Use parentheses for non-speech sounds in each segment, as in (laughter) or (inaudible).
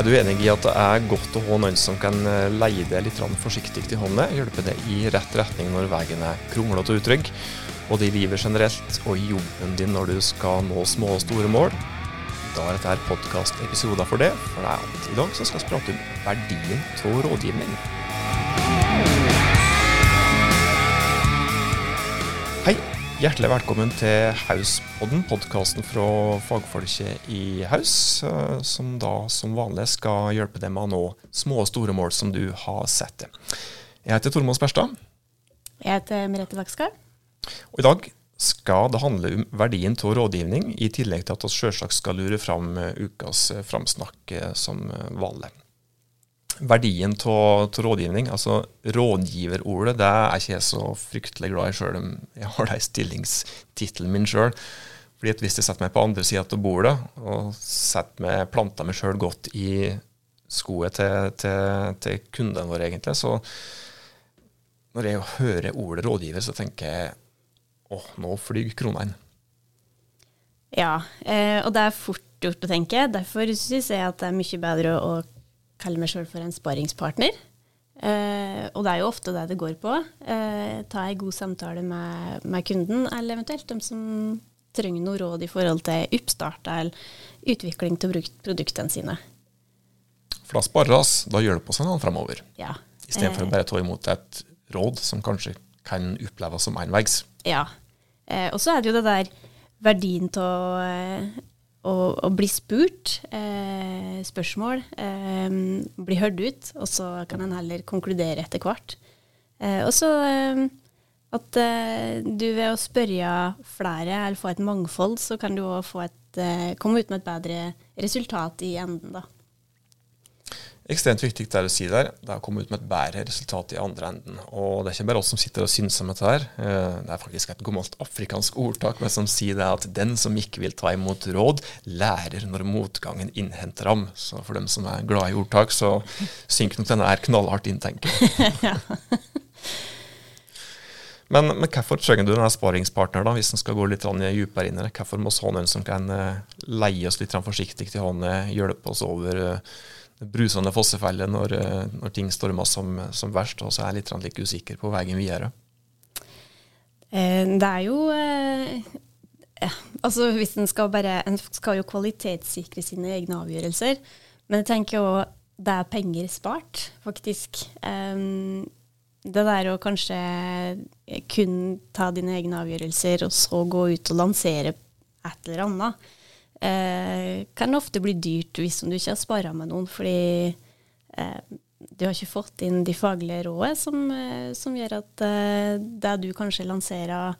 Er du enig i at det er godt å ha noen som kan eh, leie deg litt forsiktig i hånda, hjelpe deg i rett retning når veien er kronglete og utrygg, både i livet generelt og i jobben din når du skal nå små og store mål? Da er dette podkastepisoder for det, for det er alt i dag som skal vi prate om verdien av rådgivning. Hjertelig velkommen til Hauspodden, podkasten fra fagfolket i Haus, eh, som da som vanlig skal hjelpe deg med å nå små og store mål som du har sett det. Jeg heter Tormod Sperstad. Jeg heter Merete Dagsgaard. Og I dag skal det handle om verdien av rådgivning, i tillegg til at vi selvsagt skal lure fram ukas framsnakk eh, som vanlig verdien av rådgivning. Altså rådgiverordet det er ikke jeg så fryktelig glad i sjøl om jeg har det i stillingstittelen min sjøl. Fordi at Hvis jeg setter meg på andre sida av bordet og setter meg, planter meg sjøl godt i skoet til, til, til kundene våre, egentlig, så når jeg hører ordet rådgiver, så tenker jeg åh, nå flyr kronene. Ja, eh, og det er fort gjort å tenke. Derfor syns jeg at det er mye bedre å kaller meg sjøl for en sparingspartner. Eh, og det er jo ofte det det går på. Eh, ta en god samtale med, med, kunden, eller eventuelt de som trenger noe råd i forhold til oppstart eller utvikling til produktene sine. For da sparer oss, da hjelper vi hverandre framover. Ja. Istedenfor eh, å bare ta imot et råd som kanskje kan oppleves som enveis. Ja. Eh, og så er det jo det der verdien av eh, å, å bli spurt eh, spørsmål, eh, bli hørt ut, og så kan en heller konkludere etter hvert. Eh, og så eh, at eh, du ved å spørre flere, eller få et mangfold, så kan du òg eh, komme ut med et bedre resultat i enden. da ekstremt viktig det du sier der. Det er å komme ut med et bedre resultat i andre enden. Og det er ikke bare oss som sitter og synser om dette her. Eh, det er faktisk et gammelt afrikansk ordtak men som sier det at den som ikke vil ta imot råd, lærer når motgangen innhenter ham. Så for dem som er glad i ordtak, så synker nok denne her knallhardt inn, tenker jeg. (laughs) Men, men, hvorfor trenger du denne sparingspartner, da, hvis en skal gå litt dypere inn i det? Hvorfor må vi ha noen som kan eh, leie oss litt forsiktig til hånda, hjelpe oss over uh, brusende fossefelle når, eh, når, ting stormer som, som verst, og så er jeg litt like usikker på veien videre. Eh, det er jo eh, Altså hvis en skal bare En skal jo kvalitetssikre sine egne avgjørelser, men jeg tenker jo det er penger spart, faktisk. Um, det der å kanskje kun ta dine egne avgjørelser, og så gå ut og lansere et eller annet eh, kan ofte bli dyrt hvis du ikke har spara med noen, fordi eh, du har ikke fått inn de faglige rådene som, eh, som gjør at eh, det du kanskje lanserer,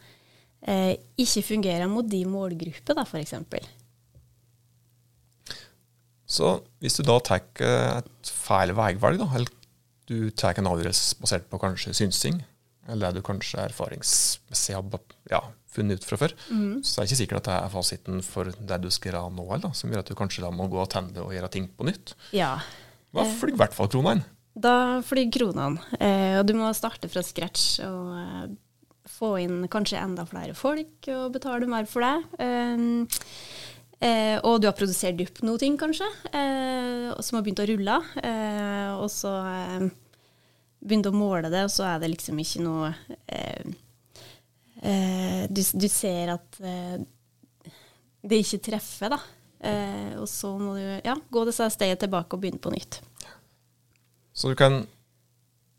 eh, ikke fungerer mot de målgrupper, f.eks. Så hvis du da tar et feil veivalg, eller du tar en avgjørelse basert på kanskje synsing, eller det du kanskje erfaringsmessig har ja, funnet ut fra før, mm. så er ikke sikkert at det er fasiten for det du skal gjøre nå, heller, som gjør at du kanskje da må gå og tenne og gjøre ting på nytt. Ja. Hva flyr i hvert fall krona inn. Da flyr kronene. inn. og du må starte fra scratch og eh, få inn kanskje enda flere folk og betale mer for det. Eh, eh og du har produsert opp noe ting, kanskje, eh, som har begynt å rulle. Eh, og så begynte å måle det, og så er det liksom ikke noe eh, du, du, ser at eh, det ikke treffer, da. Eh, og så må du ja, gå disse stedet tilbake og begynne på nytt. Så du kan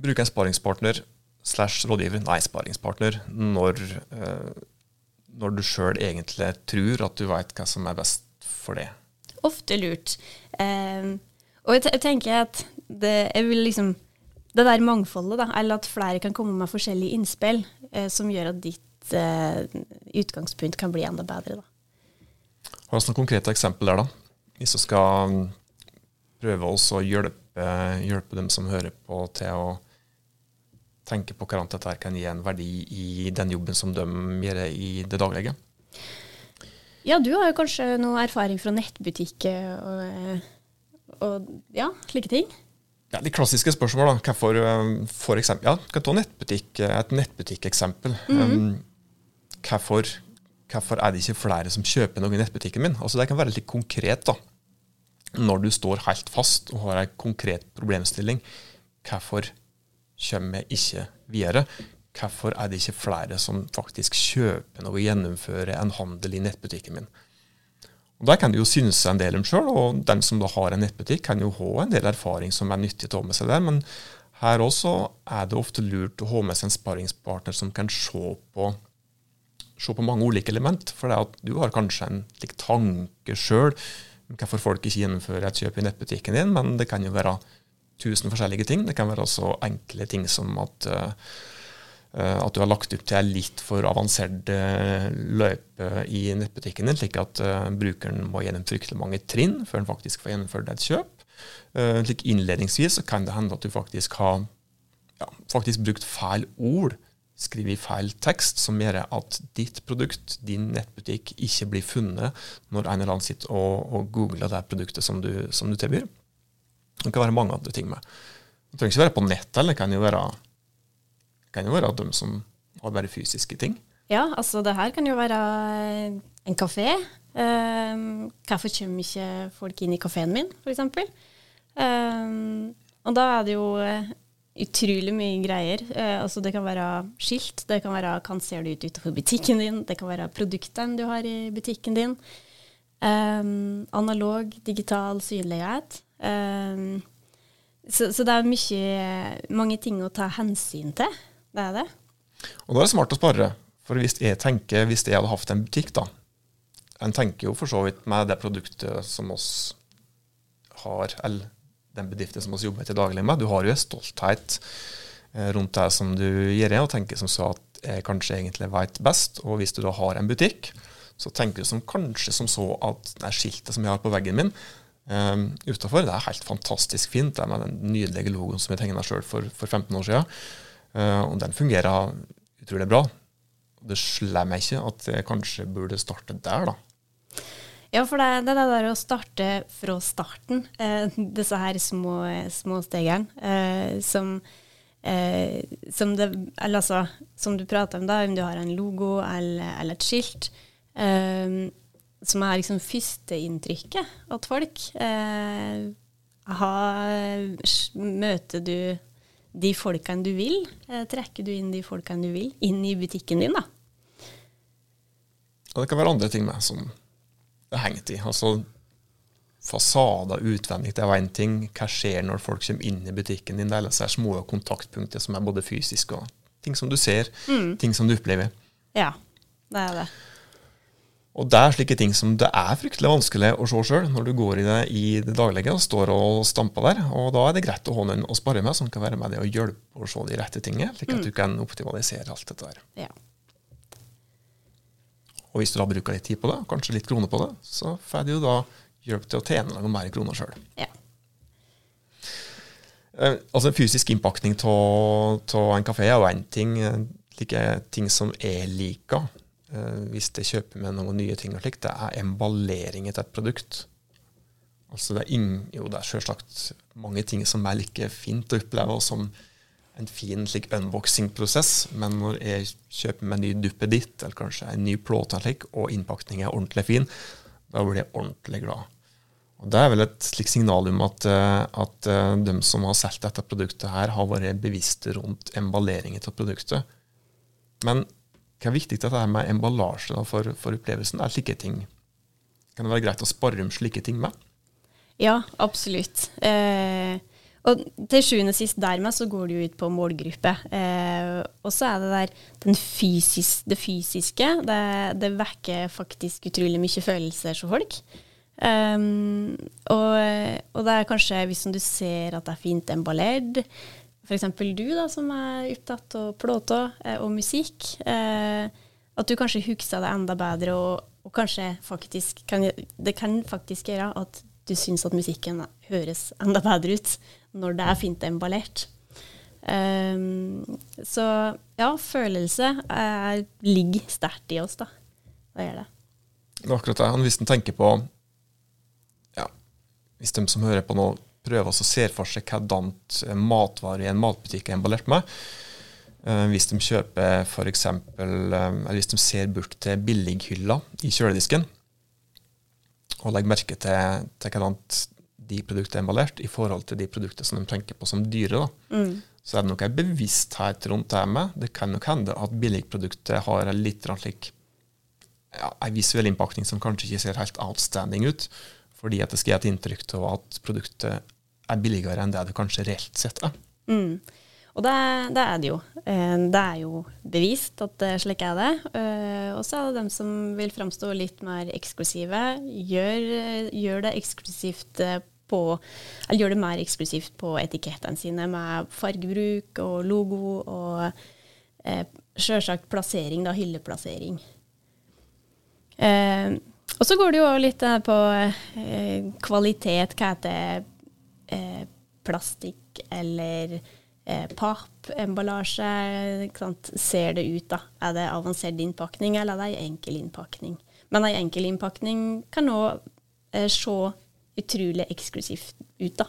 bruke en sparingspartner slash rådgiver, nei, sparingspartner, når, eh, når du sjøl egentlig tror at du veit hva som er best for det? Ofte lurt. Eh, og jeg, tenker at det, jeg vil liksom det der mangfoldet, da, eller at flere kan komme med forskjellige innspill eh, som gjør at ditt eh, utgangspunkt kan bli enda bedre. Da. Har du noen konkrete eksempel der, da? Hvis du skal mm, prøve oss å hjelpe, hjelpe, dem som hører på, til å tenke på hvordan dette kan gi en verdi i den jobben som de gjør i det daglige? Ja, du har jo kanskje noe erfaring fra nettbutikker og, eh, og ja, slike ting? Ja, De klassiske spørsmålene. Hvorfor um, for eksempel, ja, kan ta nettbutikk, eh, et nettbutikkeksempel. Mm -hmm. um, hvorfor, hvorfor, er det ikke flere som kjøper noe i nettbutikken min? Altså Det kan være litt konkret. da. når du står helt fast og har en konkret problemstilling, hvorfor kommer jeg ikke videre? Hvorfor er det ikke flere som faktisk kjøper noe og gjennomfører en handel i nettbutikken min? Og Der kan du jo synes en del om sjøl, og den som da har en nettbutikk, kan jo ha en del erfaring som er nyttig å ha med seg der. Men her også er det ofte lurt å ha med seg en sparringspartner som kan se på, se på mange ulike element. For det at du har kanskje en like, tanke sjøl hvorfor folk ikke gjennomfører et kjøp i nettbutikken din, men det kan jo være tusen forskjellige ting. Det kan være så enkle ting som at uh, at du har lagt opp til en litt for avansert eh, løype i nettbutikken din, slik at brukeren må gjennom fryktelig mange trinn før han faktisk får gjennomført et kjøp. Slik Innledningsvis kan det hende at du faktisk har ja, faktisk brukt feil ord, skrevet feil tekst, som gjør at ditt produkt, din nettbutikk, ikke blir funnet når en eller annen sitter og, og googler det produktet som du, som du tilbyr. Det kan være mange andre ting med. Det trenger ikke være på nett, eller det kan jo være kan jo være de som har bare fysiske ting. Ja, altså det her kan jo være en kafé. Um, hvorfor kommer ikke folk inn i kafeen min, f.eks.? Um, og da er det jo utrolig mye greier. Eh, altså det kan være skilt, det kan være hva ser du ut utenfor butikken din, det kan være produktene du har i butikken din. Um, analog, digital synlighet. Um, så, så, det er mye, mange ting å ta hensyn til. Det er det. Og da er det smart å spare. For hvis jeg tenker, hvis jeg hadde hatt en butikk, da En tenker jo for så vidt med det produktet som oss har, eller den bedriften som vi jobber til daglig med. Du har jo en stolthet eh, rundt det som du gjør, og tenker som så at jeg kanskje egentlig vet best. Og hvis du da har en butikk, så tenker du som kanskje som så at det skiltet som jeg har på veggen min, um, utafor, det er helt fantastisk fint. Det er med den nydelige logoen som jeg tegna sjøl for, for 15 år siden. Uh, og den fungerer utrolig bra. Det slår meg ikke at jeg kanskje burde starte der, da. Ja, for det, det, der å starte fra starten, eh, disse her små, små stegene, eh, som, eh, som, det, altså, som, du prater om, da, om du har en logo eller, eller et skilt, eh, som er liksom førsteinntrykket at folk eh, har, Møter du de folkene du vil. Eh, trekker du inn de folkene du vil, inn i butikken din, da. Og det kan være andre ting med som det er hengt i. Altså fasader utvendig det er én ting. Hva skjer når folk kommer inn i butikken din? Det er ellers små kontaktpunkter som er både fysiske og ting som du ser, mm. ting som du opplever. Ja, det er det. Og det er slike ting som det er fryktelig vanskelig å se sjøl når du går i det i det daglige og står og stamper der. Og da er det greit å ha noen å spare med som kan være med deg og hjelpe å se de rette tingene, slik at mm. du kan optimalisere alt dette der. Ja. Og hvis du da bruker litt tid på det, kanskje litt kroner på det, så får du da hjelp til å tjene noe mer kroner sjøl. Ja. Eh, altså Fysisk innpakning av en kafé er jo én ting. Eh, like ting som jeg liker Eh, hvis jeg kjøper med noen nye ting og slikt, det er emballering etter et produkt. Altså det er ing, jo, det er selvsagt mange ting som er like fint å oppleve og som en fin slik unboxing-prosess, men når jeg kjøper med en ny duppeditt, eller kanskje en ny plåte slik, og innpakningen er ordentlig fin, da blir jeg ordentlig glad. Og Det er vel et slikt signal om at, eh, at eh, de som har solgt dette produktet, her har vært bevisste rundt emballeringen av produktet. Men hva er viktig dette med emballasje for, for, opplevelsen? Er slike ting, Kan det være greit å spare om slike ting med? Ja, absolutt. Eh, og til sjuende og sist dermed så går det jo ut på målgruppe. Eh, og så er det der fysis, det fysiske. Det, det, vekker faktisk utrolig mye følelser hos folk. Um, og, og, det er kanskje, hvis du ser at det er fint emballert, f.eks. du, da, som er opptatt av plåter eh, og musikk, eh, at du kanskje husker det enda bedre, og, og kanskje faktisk kan, Det kan faktisk gjøre at du syns at musikken høres enda bedre ut når det er fint emballert. Um, så ja, følelse er, ligger sterkt i oss, da. Det gjør det. Det er akkurat det. Hvis en tenker på ja, Hvis de som hører på nå prøver å se for seg hvordan eh, matvarer i en matbutikk er emballert med. Eh, hvis de kjøper f.eks. eksempel, eller hvis de ser bort til billighylla i kjøledisken, og legger merke til, til hvordan de produktene er emballert, i forhold til de produktene som de tenker på som dyre. Mm. Så er det nok en bevissthet rundt det med. Det kan nok hende at billigproduktet har en litt slik ja, en visuell innpakning som kanskje ikke ser helt outstanding ut, fordi at det skal gi et inntrykk av at produktet er billigere enn det det kanskje reelt sett er. Mm. Og det, det, er det jo. Eh, det er jo bevist at slik er det. Eh, og så er det dem som vil framstå litt mer eksklusive. Gjør, gjør, det eksklusivt eh, på Eller gjør det mer eksklusivt på etikettene sine med fargebruk og logo og eh, sjølsagt plassering, da. Hylleplassering. Eh, og så går det jo litt på eh, kvalitet. Hva heter eh, plastikk eller eh, pappemballasje? Ser det ut, da? Er det avansert innpakning, eller er det ei enkel innpakning? Men ei enkel innpakning kan òg eh, se utrolig eksklusivt ut, da.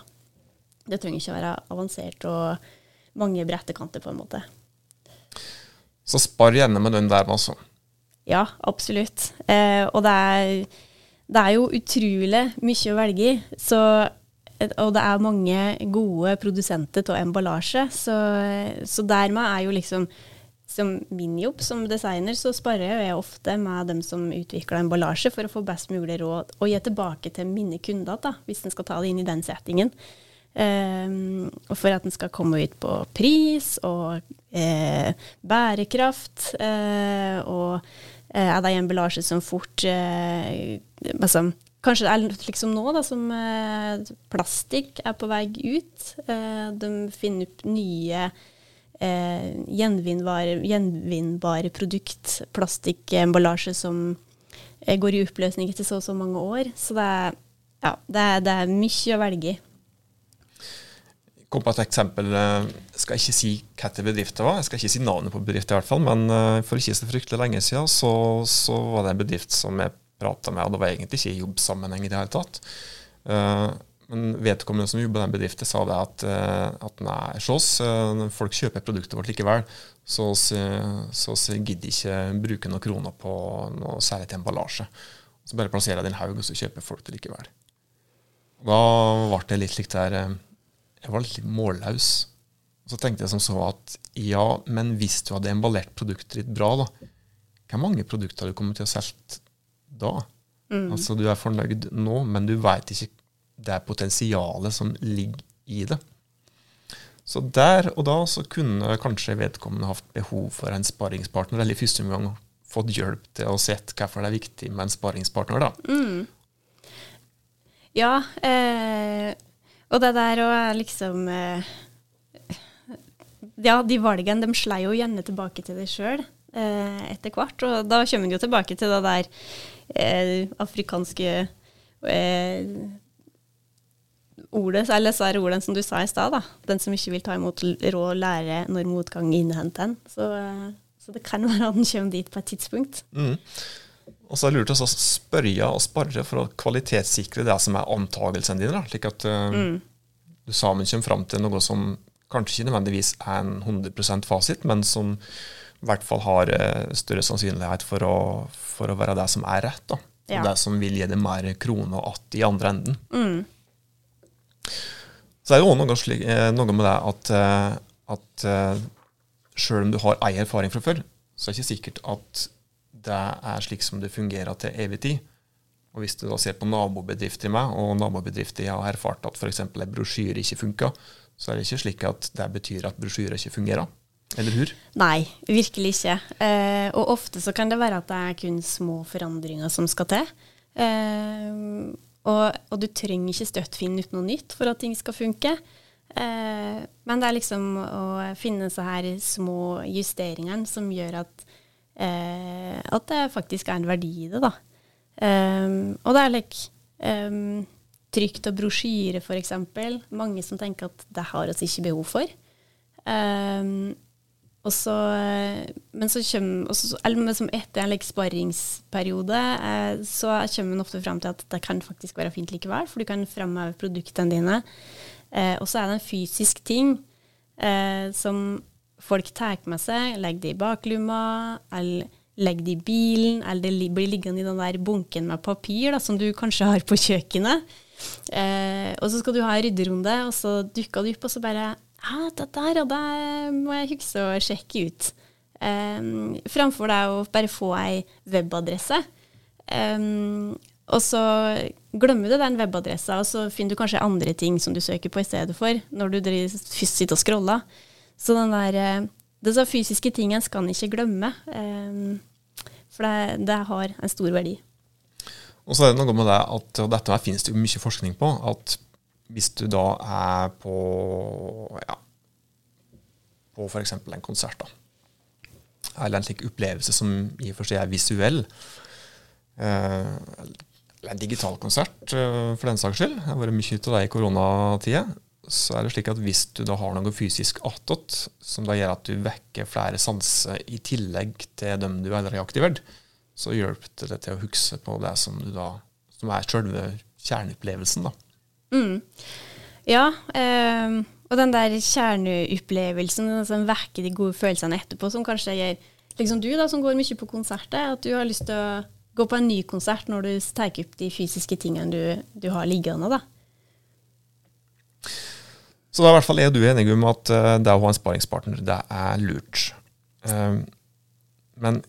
Det trenger ikke å være avansert og mange brettekanter, på en måte. Så spar gjerne med den der, altså. Ja, absolutt. Eh, og det er, det er, jo utrolig mye å velge i. Så, og det er mange gode produsenter av emballasje. Så, så, dermed er jo liksom som min jobb som designer, så sparer jeg ofte med dem som utvikler emballasje, for å få best mulig råd og gi tilbake til mine kunder, da, hvis en skal ta det inn i den settingen. Um, og for at den skal komme ut på pris og eh, bærekraft. Eh, og eh, er det emballasje som fort eh, altså, Kanskje det er liksom nå da, som eh, plastikk er på vei ut. Eh, de finner opp nye gjenvinnbare, gjenvinnbar produkt, plastikkemballasje, som går i oppløsning etter så og så mange år. Så det er, ja, det er, det er mye å velge i kom på et eksempel. Jeg eh, skal ikke si hva det var, jeg skal ikke si navnet på bedriften, i hvert fall, men eh, for ikke så fryktelig lenge siden så, så var det en bedrift som jeg prata med, og det var egentlig ikke i jobbsammenheng i det hele tatt. Eh, men vedkommende som jobber i den bedriften, sa det at, at nei, se oss, folk kjøper produktet vårt likevel, så vi gidder ikke bruke noen kroner på noe særlig til emballasje. Så bare plasserer jeg det i en haug, og så kjøper folk det likevel. Da ble det litt slik der jeg var litt målløs. Så tenkte jeg som så at ja, men hvis du hadde emballert produktet ditt bra, da, hvor mange produkter hadde du kommet til å selge da? Mm. Altså Du er fornøyd nå, men du veit ikke det er potensialet som ligger i det. Så der og da så kunne kanskje vedkommende hatt behov for en sparingspartner, eller i første omgang fått hjelp til å se hvorfor det er viktig med en sparingspartner. da. Mm. Ja, eh, og det der å liksom eh, Ja, de valgene de slei jo gjerne tilbake til deg sjøl eh, etter hvert. Og da kommer en jo tilbake til det der eh, afrikanske eh, ordet, eller så er det ordene som du sa i stad. Den som ikke vil ta imot råd, lære når motgang innhenter en. Så, eh, så, det kan være at den kommer dit på et tidspunkt. Mm. Og så er det lurt å spørre og sparre for å kvalitetssikre det som er antakelsene dine. slik at uh, mm. du sammen kommer fram til noe som kanskje ikke nødvendigvis er en 100% fasit, men som i hvert fall har uh, større sannsynlighet for å, for å, være det som er rett. Da. Ja. Og det som vil gi det mer kroner att i andre enden. Mm. Så er det òg noe, slik, noe, med det at, at sjøl om du har ei erfaring fra før, så er det ikke sikkert at det er slik som det fungerer til evig tid. Og Hvis du da ser på nabobedrifter i meg, og nabobedrifter jeg har erfart at f.eks. en brosjyre ikke funker, så er det ikke slik at det betyr at brosjyrer ikke fungerer. Eller hur? Nei, virkelig ikke. Eh, og ofte så kan det være at det er kun små forandringer som skal til. Eh, og, og, du trenger ikke støtt finne ut noe nytt for at ting skal funke. Eh, men det er liksom å finne så her små justeringene som gjør at eh, at det faktisk er en verdi i det, da. Um, og det er like um, trygt og brosjyre, f.eks. Mange som tenker at det har oss ikke behov for. Um, og så, men så kommer, også, eller etter en like, sparringsperiode, eh, så kommer man ofte fram til at det kan faktisk være fint likevel, for du kan framheve produktene dine. Eh, og så er det en fysisk ting eh, som folk tar med seg, legger det i baklomma, eller legger det i bilen, eller det blir liggende i den der bunken med papir da, som du kanskje har på kjøkkenet. Eh, og så skal du ha en rydderunde, og så dukker du opp, og så bare Ja, dette og det må jeg huske å sjekke ut. Um, framfor deg å bare få ei webadresse. Um, og så glemmer du den webadressa, og så finner du kanskje andre ting som du søker på i stedet for, når du sitter og scroller. Så den der, eh, disse fysiske tingene skal en ikke glemme, um, for det, det, har en stor verdi. Og så er det noe med det at, og dette her finnes det jo mye forskning på, at hvis du da er på ja, på f.eks. en konsert, da, eller en slik opplevelse som i og for seg er visuell, eh, eller en digital konsert eh, for den saks skyld, det har vært mye av det i koronatida, så er det slik at hvis du da har noe fysisk attåt, som da gjør at du vekker flere sanser i tillegg til dem du allerede har aktivert, så hjelper det til å huske på det som, da, som er selve kjerneopplevelsen. da. Mm. Ja, eh, og den der kjerneopplevelsen som vekker de gode følelsene etterpå, som kanskje gjør liksom du da, som går mye på konserter, at du har lyst til å gå på en ny konsert når du tar opp de fysiske tingene du, du har liggende. da. Så da i hvert fall er du enig om at uh, det å ha en sparingspartner, det er lurt. Uh, men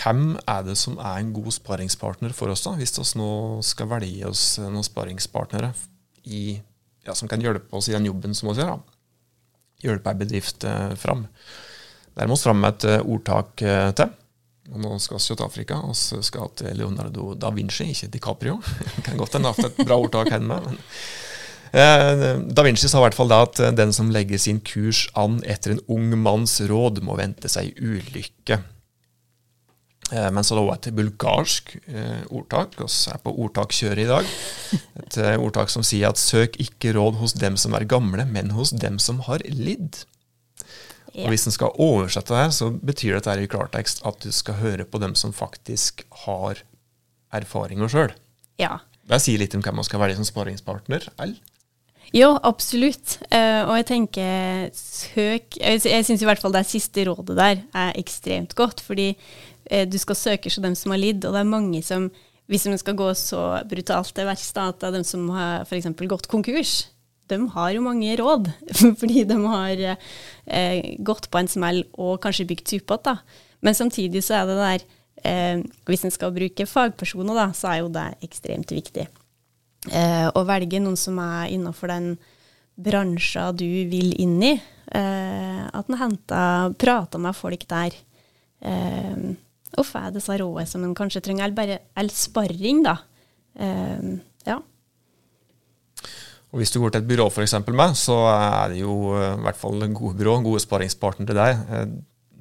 hvem er det som er en god sparingspartner for oss, da, hvis vi nå skal velge oss noen sparingspartnere i, ja, som kan hjelpe oss i den jobben som vi gjør? da. Hjelpe ei bedrift eh, fram. Der må vi fram med et ordtak til. Og nå skal vi til Afrika, og så skal vi til Leonardo da Vinci, ikke DiCaprio. Det (laughs) kan godt hende hatt et bra ordtak hjemme. Men. Eh, da Vinci sa i hvert fall da at den som legger sin kurs an etter en ung manns råd, må vente seg ulykke. Eh, men så er det også et bulgarsk eh, ordtak, Vi er på ordtakkjøret i dag. Et eh, ordtak som sier at søk ikke råd hos dem som er gamle, men hos dem som har lidd. Ja. Og Hvis en skal oversette det her, så betyr dette i klartekst at du skal høre på dem som faktisk har erfaringer sjøl. Ja. Det sier litt om hvem man skal velge som sparingspartner, eller? Jo, absolutt. Uh, og jeg tenker søk Jeg, jeg syns i hvert fall det siste rådet der er ekstremt godt. Fordi du skal søke hos dem som har lidd, og det er mange som Hvis man skal gå så brutalt til verks, at det er dem som har f.eks. gått konkurs, de har jo mange råd, (laughs) fordi de har eh, gått på en smell og kanskje bygd supert. Men samtidig så er det der eh, Hvis en skal bruke fagpersoner, da, så er jo det ekstremt viktig. Eh, å velge noen som er innafor den bransja du vil inn i. Eh, at en henter, prater med folk der. Eh, og det disse rådene som en kanskje trenger, eller bare eller sparring, da. Eh, ja. Og Hvis du går til et byrå for eksempel, med, så er det jo eh, i hvert fall gode byrå, gode sparingspartnere til deg. Eh,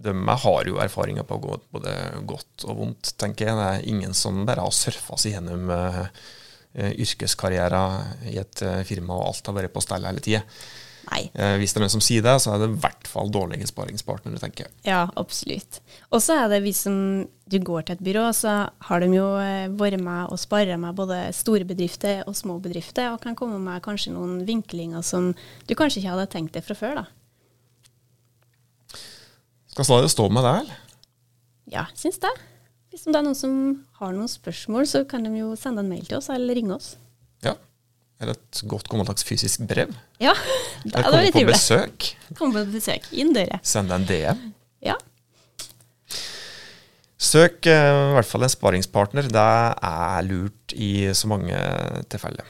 de har jo erfaringer på både godt og vondt, tenker jeg. Det er ingen som bare har surfa seg gjennom uh, yrkeskarrieren i et uh, firma, og alt har vært på stell hele tida. Eh, hvis det er noen som sier det, så er det i hvert fall dårlige sparingspartnere, tenker jeg. Ja, absolutt. Og så er det hvis du går til et byrå, så har de jo eh, vært med og sparra med både store bedrifter og små bedrifter, og kan komme med kanskje noen vinklinger som du kanskje ikke hadde tenkt deg fra før, da. Skal det stå med det, eller? Ja, syns det. Hvis det er noen som har noen spørsmål, så kan de jo sende en mail til oss eller ringe oss. Ja, eller et godt gammeldags fysisk brev. Ja, det Eller komme på besøk. Komme på besøk. Inn døra. Send deg en DM. Ja. Søk eh, i hvert fall en sparingspartner. Det er lurt i så mange tilfeller.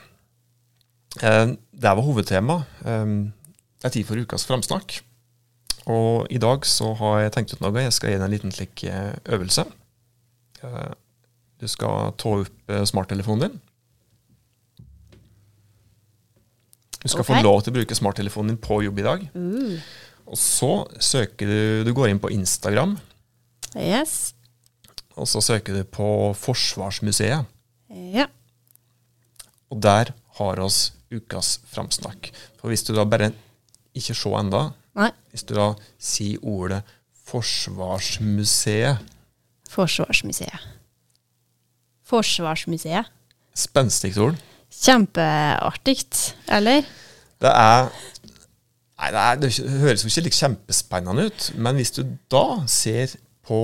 Eh, det var hovedtema. Eh, det er tid for ukas framsnakk. Og i dag så har jeg tenkt ut noe. Jeg skal gi deg en liten slik øvelse. Du skal ta opp smarttelefonen din. Du skal okay. få lov til å bruke smarttelefonen din på jobb i dag. Mm. Og så søker du Du går inn på Instagram. Yes. Og så søker du på Forsvarsmuseet. Ja. Og der har oss ukas framsnakk. For hvis du da bare ikke ser enda, Nei. hvis du da sier ordet Forsvarsmuseet Forsvarsmuseet. Forsvarsmuseet. Spenstig ord kjempeartig, eller? Det er Nei, det, er, det høres jo ikke kjempespennende ut, men hvis du da ser på,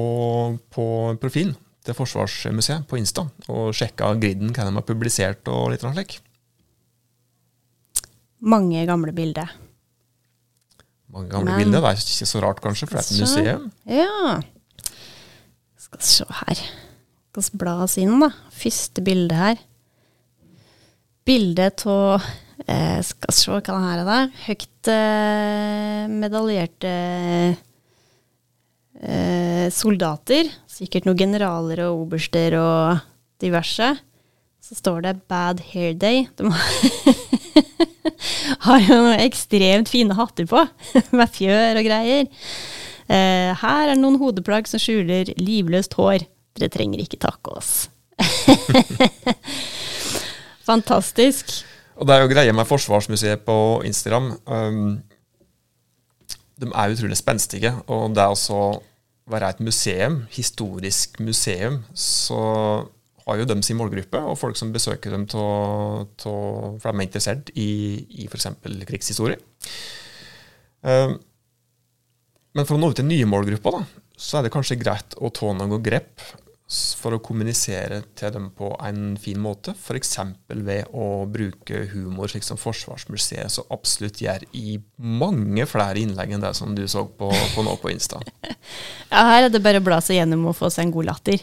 på profilen til Forsvarsmuseet på Insta og sjekker griden hva de har publisert og litt slik, mange gamle bilder. Mange gamle Men- bilder. Det er ikke så rart, kanskje, for det er et Så- museum. Ja. Skal se her. Skal vi bla oss inn, da. Første bilde her. Bilde av eh, Skal se hva det her er. Høyt eh, medaljerte eh, soldater. Sikkert noen generaler og oberster og diverse. Så står det 'Bad Hair Day'. De har (laughs) jo noen ekstremt fine hatter på, (laughs) med fjør og greier. Eh, her er noen hodeplagg som skjuler livløst hår. Dere trenger ikke takke oss. (laughs) Fantastisk. Og det er jo greia med Forsvarsmuseet på Instagram. Um, de er utrolig spenstige. Og det altså være et museum, historisk museum, så har jo de sin målgruppe, og folk som besøker dem, to, to, for de er interessert i, i f.eks. krigshistorie. Um, men for å nå ut til nye målgrupper, da, så er det kanskje greit å ta noen grep for å kommunisere til dem på en fin måte. F.eks. ved å bruke humor, slik som Forsvarsmuseet så absolutt gjør i mange flere innlegg enn det som du så på, på nå på Insta. (laughs) Ja, her er det bare å bla seg gjennom og få seg en god latter.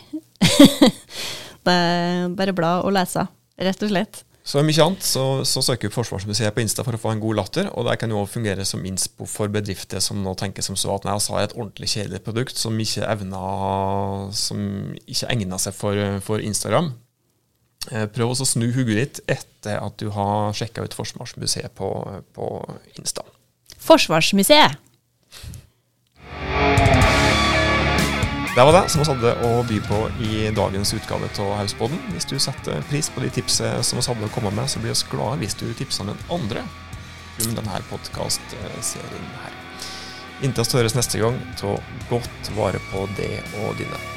(laughs) det er bare bla og lese, rett og slett. Så mye annet så, så søker vi Forsvarsmuseet på Insta for å få en god latter, og det kan jo også fungere som innspo for bedrifter som nå tenker som så at nei, altså har et ordentlig kjedelig produkt som ikke evner, som ikke egner seg for, for Instagram. Eh, Prøv å snu hodet ditt etter at du har sjekka ut Forsvarsmuseet på, på Insta. Forsvarsmuseet. Det var det som vi hadde å by på i dagens utgave av Hausboden. Hvis du setter pris på de tipsene som vi hadde å komme med, så blir vi glade hvis du tipser den andre om denne podkastserien her. Inntil vi høres neste gang, ta godt vare på det og dine.